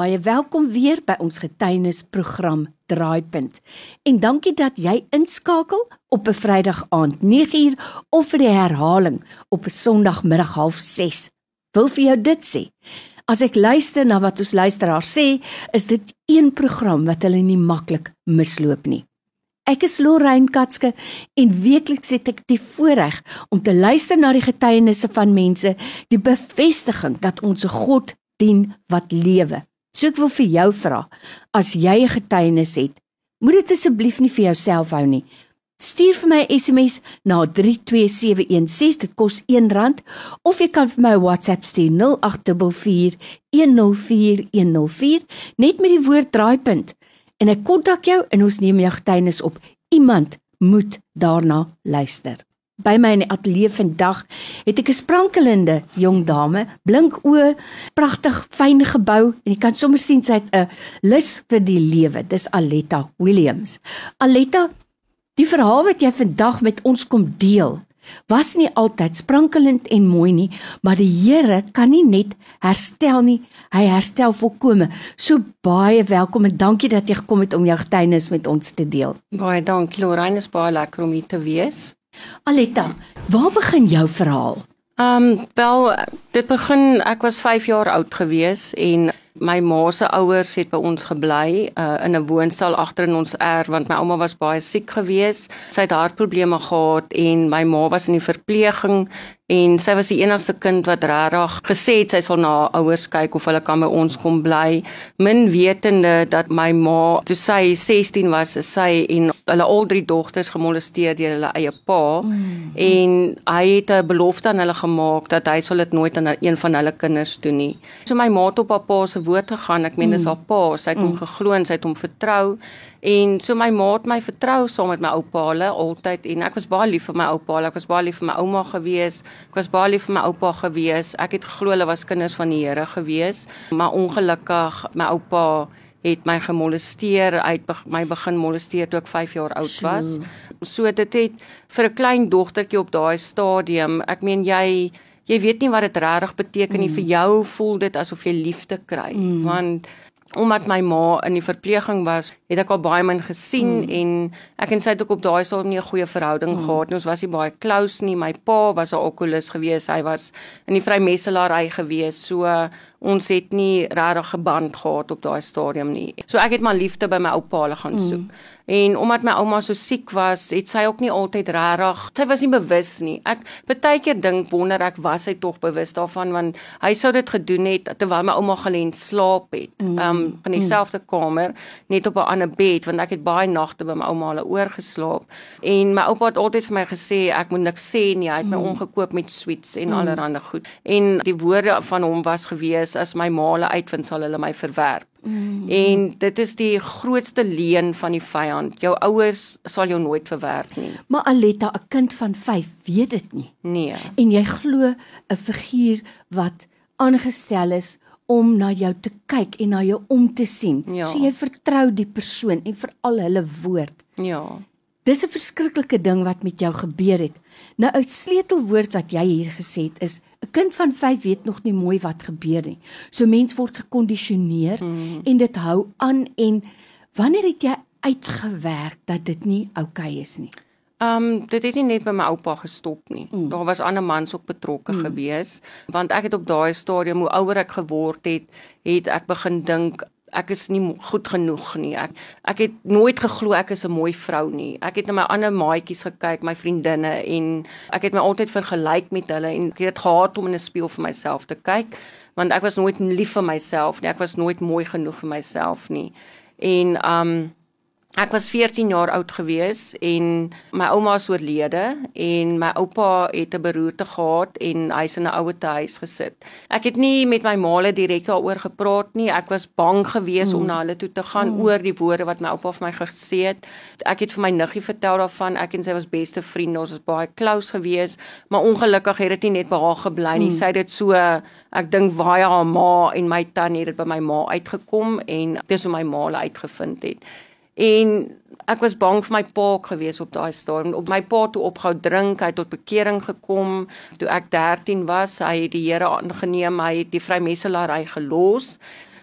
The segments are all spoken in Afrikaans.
Baie welkom weer by ons getuienisprogram Draaipunt. En dankie dat jy inskakel op 'n Vrydag aand 9uur of vir die herhaling op 'n Sondagmiddag 06:30. Wil vir jou dit sê. As ek luister na wat ons luisteraars sê, is dit een program wat hulle nie maklik misloop nie. Ek is Lorraine Katske en weekliks het ek die voorreg om te luister na die getuienisse van mense, die bevestiging dat ons 'n God dien wat lewe. So ek wil vir jou vra, as jy 'n getuienis het, moet dit asseblief nie vir jouself hou nie. Stuur vir my 'n SMS na 32716, dit kos R1 of jy kan vir my 'n WhatsApp stuur 0824104104 net met die woord draaipunt en ek kontak jou en ons neem jou getuienis op. Iemand moet daarna luister. By my in die ateljee vandag het ek 'n sprankelende jong dame, blink oë, pragtig fyn gebou en jy kan sommer sien sy het 'n lus vir die lewe. Dis Aletta Williams. Aletta, die verhaal wat jy vandag met ons kom deel, was nie altyd sprankelend en mooi nie, maar die Here kan nie net herstel nie, hy herstel volkome. So baie welkom en dankie dat jy gekom het om jou getuienis met ons te deel. Baie dankie Lorraine, is baie lekker om hier te wees. Aletta, waar begin jou verhaal? Ehm um, wel dit begin ek was 5 jaar oud gewees en my ma se ouers het by ons gebly uh, in 'n woonstel agter in ons erf want my ouma was baie siek gewees. Sy het hartprobleme gehad en my ma was in die verpleging en sy was die enigste kind wat regtig gesê het sy sal na haar ouers kyk of hulle kan by ons kom bly min wetende dat my ma toe sy 16 was sy en hulle al drie dogters gemolesteer deur hulle eie pa mm. en hy het 'n belofte aan hulle gemaak dat hy sal dit nooit aan een van hulle kinders doen nie so my ma het op haar pa se woord gegaan ek meen dis mm. haar pa sy het hom mm. geglo en sy het hom vertrou En so my ma het my vertrou saam met my oupa hulle altyd en ek was baie lief vir my oupa, ek was baie lief vir my ouma gewees. Ek was baie lief vir my oupa gewees. Ek het geglo hulle was kinders van die Here gewees, maar ongelukkig my oupa het my gemolesteer, uit my begin molesteer toe ek 5 jaar oud was. So dit het vir 'n klein dogtertjie op daai stadium, ek meen jy jy weet nie wat dit regtig beteken nie mm. vir jou voel dit asof jy liefde kry mm. want omdat my ma in die verpleging was, het ek al baie min gesien mm. en ek en sy het ook op daai stadium nie 'n goeie verhouding mm. gehad nie. Ons was nie baie close nie. My pa was 'n okulus gewees. Hy was in die vrymesselary gewees. So ons het nie regtig geband gehad op daai stadium nie. So ek het maar liefde by my oupa hulle gaan soek. Mm. En omdat my ouma so siek was, het sy ook nie altyd regtig, sy was nie bewus nie. Ek baie keer dink wonder ek was sy tog bewus daarvan want hy sou dit gedoen het terwyl my ouma gelend slaap het. Mm. Um in dieselfde kamer, net op 'n ander bed want ek het baie nagte by my ouma hulle oorgeslaap. En my oupa het altyd vir my gesê ek moet niks sê nie. Hy het my mm. omgekoop met sweets en mm. allerlei goed. En die woorde van hom was gewees as my ma hulle uitvind sal hulle my verwerp. Mm. En dit is die grootste leuen van die vyand. Jou ouers sal jou nooit verwerp nie. Maar Aletta, 'n kind van 5, weet dit nie. Nee. En jy glo 'n figuur wat aangestel is om na jou te kyk en na jou om te sien. Ja. So jy vertrou die persoon en veral hulle woord. Ja. Dis 'n verskriklike ding wat met jou gebeur het. Nou 'n sleutelwoord wat jy hier gesê het is 'n kind van 5 weet nog nie mooi wat gebeur nie. So mens word gekondisioneer mm. en dit hou aan en wanneer het jy uitgewerk dat dit nie oukei okay is nie? Ehm um, dit het nie net by my oupa gestop nie. Mm. Daar was ander mans ook betrokke mm. gewees want ek het op daai stadium hoe ouer ek geword het, het ek begin dink ek is nie goed genoeg nie. Ek ek het nooit geglo ek is 'n mooi vrou nie. Ek het na my ander maatjies gekyk, my vriendinne en ek het my altyd vergelyk met hulle en ek het gehaat om in 'n spieël vir myself te kyk want ek was nooit lief vir myself nie. Ek was nooit mooi genoeg vir myself nie. En um Ek was 14 jaar oud gewees en my ouma is oorlede en my oupa het 'n beroerte gehad en hy's in 'n ouete huis gesit. Ek het nie met my maale direk daaroor gepraat nie. Ek was bang gewees mm. om na hulle toe te gaan mm. oor die woorde wat my oupa vir my gesê het. Ek het vir my niggie vertel daarvan. Ek en sy was beste vriende. Ons was baie close gewees, maar ongelukkig het dit nie net by haar gebly nie. Mm. Sy het dit so ek dink baie haar ma en my tannie het dit by my ma uitgekom en dis hoe my maale uitgevind het en ek was bang vir my pa gewees op daai stadium op my pa toe opgehou drink hy het tot bekering gekom toe ek 13 was hy het die Here aangeneem hy het die vrymesselary gelos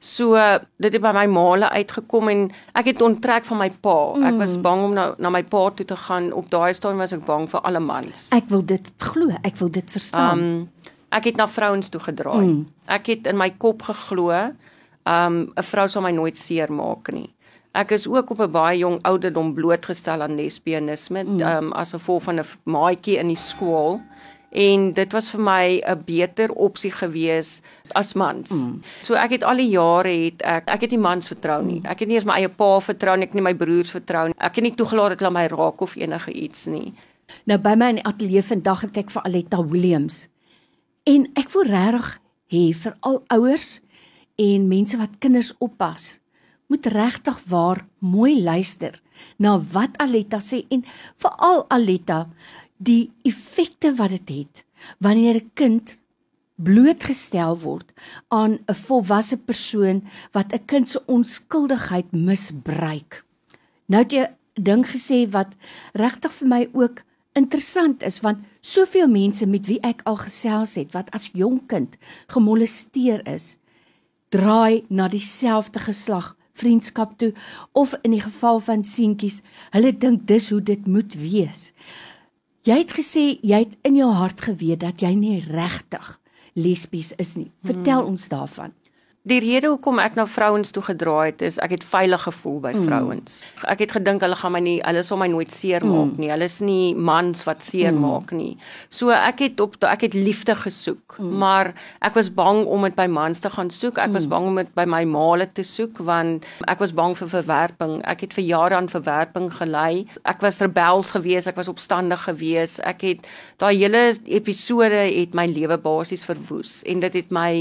So dit het by my maale uitgekom en ek het onttrek van my pa. Ek was mm. bang om na na my pa toe te gaan. Op daai stadium was ek bang vir alle mans. Ek wil dit glo, ek wil dit verstaan. Um ek het na vrouens toe gedraai. Mm. Ek het in my kop geglo, um 'n vrou sal my nooit seermaak nie. Ek is ook op 'n baie jong ouderdom blootgestel aan lesbienisme, mm. um as gevolg van 'n maatjie in die skool en dit was vir my 'n beter opsie gewees as mans. Mm. So ek het al die jare het ek ek het nie mans vertrou nie. Ek het nie eens my eie pa vertrou nie, ek het nie my broers vertrou nie. Ek het nie toegelaat dat hulle my raak of enige iets nie. Nou by my in die ateljee vandag het ek vir Aletta Williams. En ek voel regtig hê vir al ouers en mense wat kinders oppas moet regtig waar mooi luister na wat Aletta sê en veral Aletta die effekte wat dit het, het wanneer 'n kind blootgestel word aan 'n volwasse persoon wat 'n kind se onskuldigheid misbruik. Nou het jy ding gesê wat regtig vir my ook interessant is want soveel mense met wie ek al gesels het wat as jonk kind gemolesteer is, draai na dieselfde geslag vriendskap toe of in die geval van seentjies, hulle dink dis hoe dit moet wees. Jy het gesê jy het in jou hart geweet dat jy nie regtig lesbies is nie. Vertel hmm. ons daarvan. Die rede hoekom ek na vrouens toe gedraai het is ek het veilig gevoel by mm. vrouens. Ek het gedink hulle gaan my nie hulle sal my nooit seermaak mm. nie. Hulle is nie mans wat seermaak mm. nie. So ek het op ek het liefde gesoek, mm. maar ek was bang om dit by mans te gaan soek. Ek mm. was bang om dit by my maale te soek want ek was bang vir verwerping. Ek het vir jare aan verwerping gelei. Ek was rebels geweest, ek was opstandig geweest. Ek het daai hele episode het my lewe basies verwoes en dit het my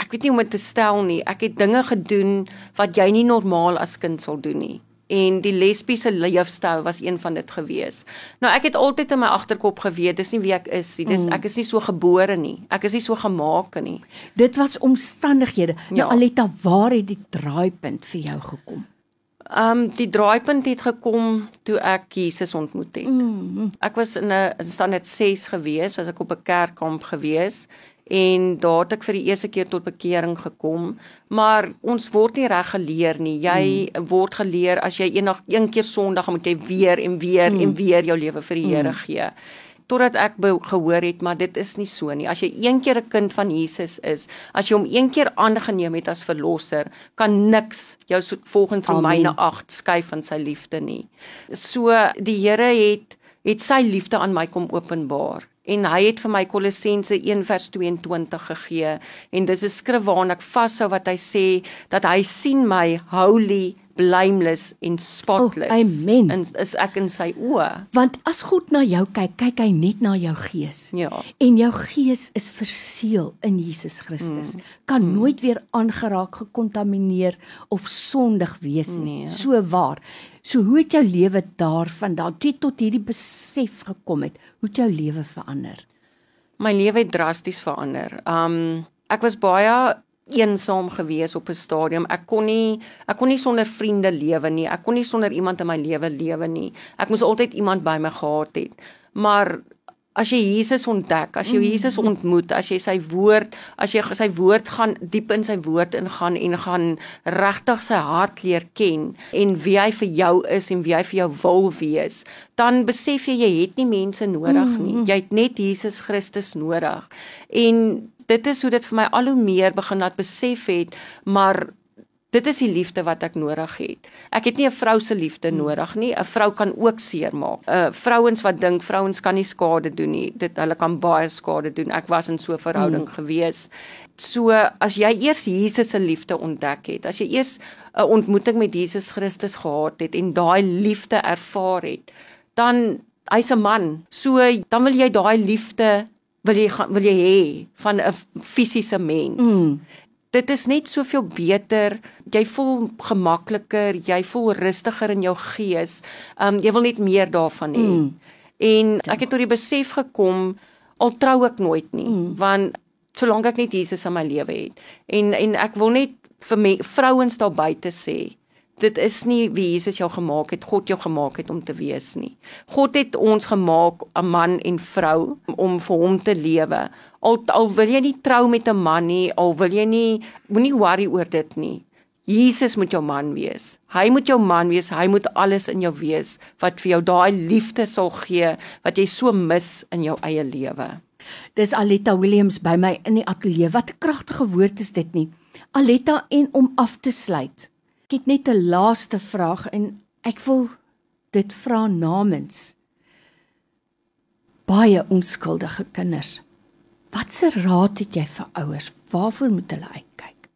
ek weet nie hoe om dit te stel nie. Ek het dinge gedoen wat jy nie normaal as kind sal doen nie. En die lesbiese leefstyl was een van dit gewees. Nou ek het altyd in my agterkop geweet dis nie wie ek is nie. Dis mm. ek is nie so gebore nie. Ek is nie so gemaak nie. Dit was omstandighede. Nou, ja. Nou Aletta, waar het die draaipunt vir jou gekom? Ehm um, die draaipunt het gekom toe ek Jesus ontmoet het. Mm. Ek was in 'n standaard 6 gewees, was ek op 'n kerkkamp gewees en daar het ek vir die eerste keer tot bekering gekom maar ons word nie reg geleer nie jy mm. word geleer as jy eendag een keer Sondag moet jy weer en weer mm. en weer jou lewe vir die Here mm. gee totdat ek gehoor het maar dit is nie so nie as jy een keer 'n kind van Jesus is as jy hom een keer aangeneem het as verlosser kan niks jou volgens Romeine 8 skuif van sy liefde nie so die Here het het sy liefde aan my kom openbaar en hy het vir my Kolossense 1:22 gegee. En dis 'n skrif waarna ek vashou wat hy sê dat hy sien my holy blameless en spotless. Oh, amen. En is ek in sy oë. Want as God na jou kyk, kyk hy net na jou gees. Ja. En jou gees is verseël in Jesus Christus. Mm. Kan mm. nooit weer aangeraak, gekontamineer of sondig wees nie. Nee. So waar. So hoe het jou lewe daarvandaan tot hierdie besef gekom het? Hoe het jou lewe verander? My lewe het drasties verander. Um ek was baie eensaam gewees op 'n stadium. Ek kon nie ek kon nie sonder vriende lewe nie. Ek kon nie sonder iemand in my lewe lewe nie. Ek moes altyd iemand by my gehad het. Maar as jy Jesus ontdek, as jy mm. Jesus ontmoet, as jy sy woord, as jy sy woord gaan diep in sy woord ingaan en gaan regtig sy hart leer ken en wie hy vir jou is en wie hy vir jou wil wees, dan besef jy jy het nie mense nodig nie. Mm. Jy het net Jesus Christus nodig. En dit is hoe dit vir my al hoe meer begin laat besef het, maar dit is die liefde wat ek nodig het. Ek het nie 'n vrou se liefde hmm. nodig nie. 'n Vrou kan ook seermaak. Uh vrouens wat dink vrouens kan nie skade doen nie. Dit hulle kan baie skade doen. Ek was in so 'n verhouding hmm. gewees. So as jy eers Jesus se liefde ontdek het, as jy eers 'n ontmoeting met Jesus Christus gehad het en daai liefde ervaar het, dan hy's 'n man. So dan wil jy daai liefde wil jy gaan wil jy hê van 'n fisiese mens. Mm. Dit is net soveel beter. Jy voel gemakliker, jy voel rustiger in jou gees. Um jy wil net meer daarvan hê. Mm. En ek het tot die besef gekom al trou ek nooit nie, mm. want solank ek net Jesus in my lewe het. En en ek wil net vir my vrouens daar buite sê dit is nie wie Jesus jou gemaak het, God jou gemaak het om te wees nie. God het ons gemaak 'n man en vrou om vir hom te lewe. Al al wil jy nie trou met 'n man nie, al wil jy nie moenie worry oor dit nie. Jesus moet jou man wees. Hy moet jou man wees. Hy moet alles in jou wees wat vir jou daai liefde sal gee wat jy so mis in jou eie lewe. Dis Aletta Williams by my in die ateljee. Wat 'n kragtige woord is dit nie. Aletta en om af te sluit. Het net 'n laaste vraag en ek wil dit vra namens baie onskuldige kinders. Watse raad het jy vir ouers? Waarvoor moet hulle uitkyk?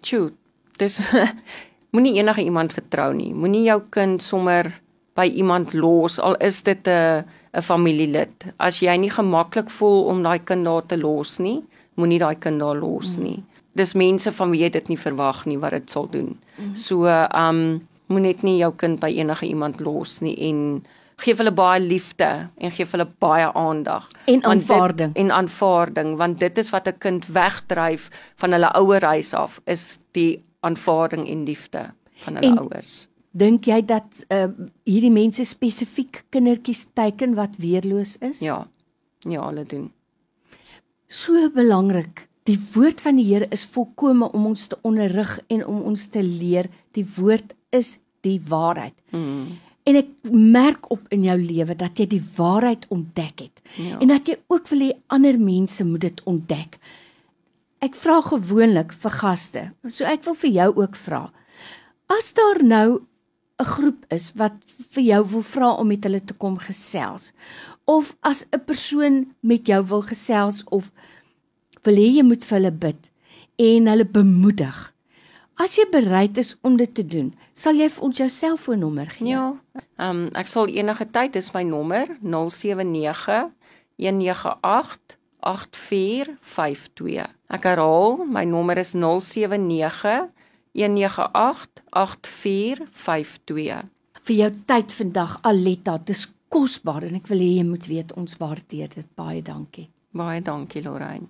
Tjoe, dis moenie enige iemand vertrou nie. Moenie jou kind sommer by iemand los al is dit 'n 'n familielid. As jy nie gemaklik voel om daai kind daar te los nie, moenie daai kind daar los hmm. nie. Dis mense van wie jy dit nie verwag nie wat dit sal doen. Hmm. So, um moenie net nie jou kind by enige iemand los nie en gee hulle baie liefde en gee hulle baie aandag en aanvaarding dit, en aanvaarding want dit is wat 'n kind wegdryf van hulle ouer huis af is die aanvaarding en liefde van hulle en, ouers. Dink jy dat uh, hierdie mense spesifiek kindertjies teiken wat weerloos is? Ja. Ja, hulle doen. So belangrik. Die woord van die Here is volkome om ons te onderrig en om ons te leer. Die woord is die waarheid. Mm. En ek merk op in jou lewe dat jy die waarheid ontdek het. Ja. En dat jy ook wil hê ander mense moet dit ontdek. Ek vra gewoonlik vir gaste. So ek wil vir jou ook vra. As daar nou 'n groep is wat vir jou wil vra om met hulle te kom gesels of as 'n persoon met jou wil gesels of wil hê jy moet vir hulle bid en hulle bemoedig. As jy bereid is om dit te doen, sal jy vir ons jou selfoonnommer gee. Ja. Ehm um, ek sal enige tyd is my nommer 079 198 8452. Ek herhaal, my nommer is 079 1988452. Vir jou tyd vandag Aletta, dis kosbaar en ek wil hê jy moet weet ons waardeer dit baie dankie. Baie dankie Lorraine.